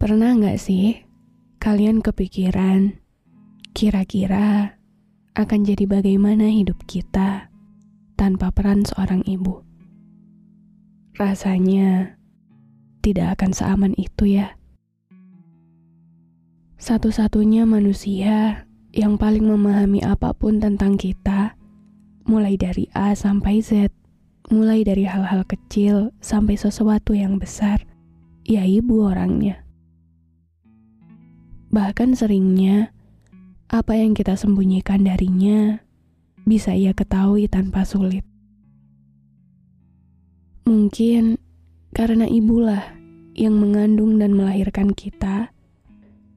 Pernah nggak sih kalian kepikiran kira-kira akan jadi bagaimana hidup kita tanpa peran seorang ibu? Rasanya tidak akan seaman itu ya. Satu-satunya manusia yang paling memahami apa pun tentang kita, mulai dari A sampai Z, mulai dari hal-hal kecil sampai sesuatu yang besar, ya ibu orangnya. Bahkan seringnya, apa yang kita sembunyikan darinya bisa ia ketahui tanpa sulit. Mungkin karena ibulah yang mengandung dan melahirkan kita,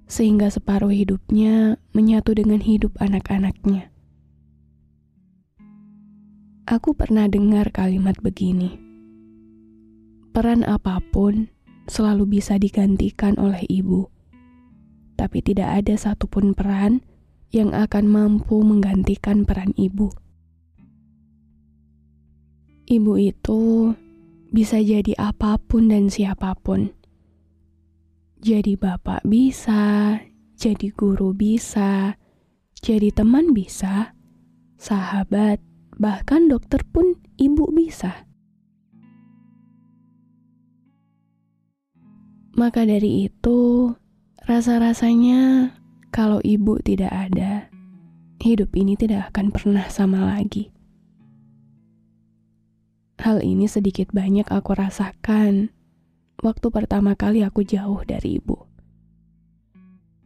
sehingga separuh hidupnya menyatu dengan hidup anak-anaknya. Aku pernah dengar kalimat begini: "Peran apa pun selalu bisa digantikan oleh ibu." Tapi tidak ada satupun peran yang akan mampu menggantikan peran ibu. Ibu itu bisa jadi apa pun dan siapa pun. Jadi bapak bisa, jadi guru bisa, jadi teman bisa, sahabat, bahkan dokter pun ibu bisa. Maka dari itu, Rasa-rasanya kalau ibu tidak ada, hidup ini tidak akan pernah sama lagi. Hal ini sedikit banyak aku rasakan waktu pertama kali aku jauh dari ibu.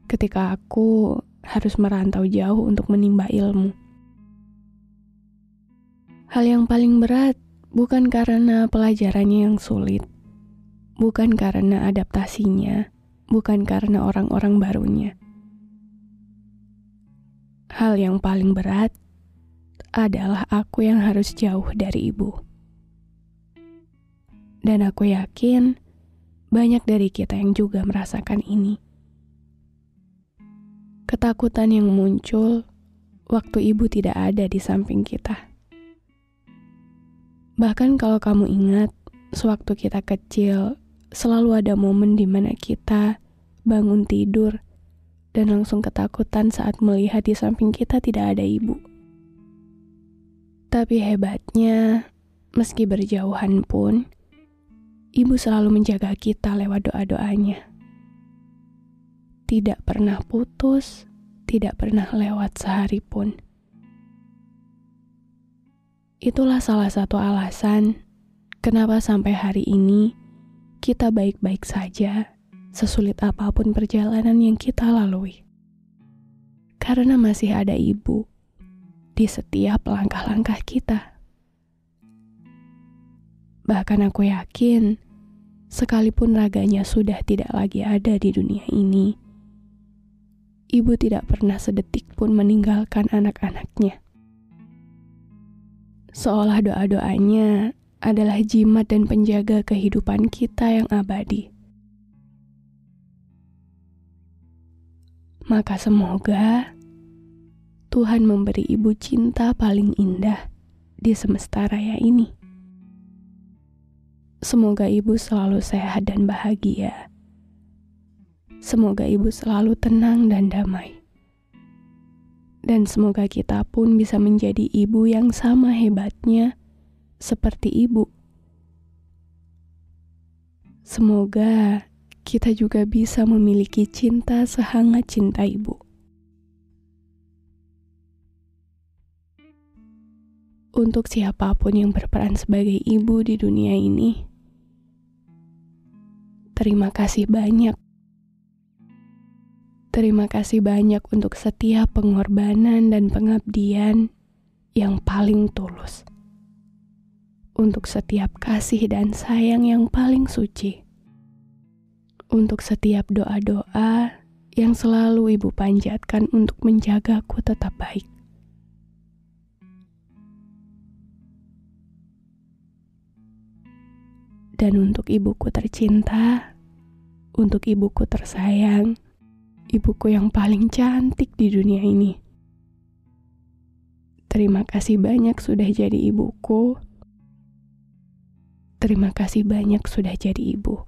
Ketika aku harus merantau jauh untuk menimba ilmu. Hal yang paling berat bukan karena pelajarannya yang sulit, bukan karena adaptasinya, bukan karena orang-orang barunya. Hal yang paling berat adalah aku yang harus jauh dari ibu. Dan aku yakin banyak dari kita yang juga merasakan ini. Ketakutan yang muncul waktu ibu tidak ada di samping kita. Bahkan kalau kamu ingat, sewaktu kita kecil, selalu ada momen di mana kita bangun tidur dan langsung ketakutan saat melihat di samping kita tidak ada ibu. Tapi hebatnya, meski berjauhan pun, ibu selalu menjaga kita lewat doa-doanya. Tidak pernah putus, tidak pernah lewat sehari pun. Itulah salah satu alasan kenapa sampai hari ini kita baik-baik saja, sesulit apa pun perjalanan yang kita lalui. Karena masih ada ibu di setiap langkah-langkah kita. Bahkan aku yakin, sekalipun raganya sudah tidak lagi ada di dunia ini, ibu tidak pernah sedetik pun meninggalkan anak-anaknya. Seolah doa-doanya adalah jimat dan penjaga kehidupan kita yang abadi. Maka semoga Tuhan memberi ibu cinta paling indah di semesta raya ini. Semoga ibu selalu sehat dan bahagia. Semoga ibu selalu tenang dan damai. Dan semoga kita pun bisa menjadi ibu yang sama hebatnya seperti ibu. Semoga kita juga bisa memiliki cinta sehangat cinta ibu. Untuk siapa pun yang berperan sebagai ibu di dunia ini, terima kasih banyak. Terima kasih banyak untuk setiap pengorbanan dan pengabdian yang paling tulus untuk setiap kasih dan sayang yang paling suci, untuk setiap doa-doa yang selalu Ibu panjatkan untuk menjagaku tetap baik. Dan untuk ibuku tercinta, untuk ibuku tersayang, ibuku yang paling cantik di dunia ini. Terima kasih banyak sudah jadi ibuku Terima kasih banyak sudah jadi ibu.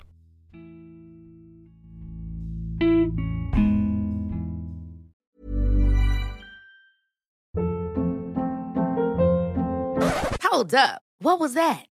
Hold up. What was that?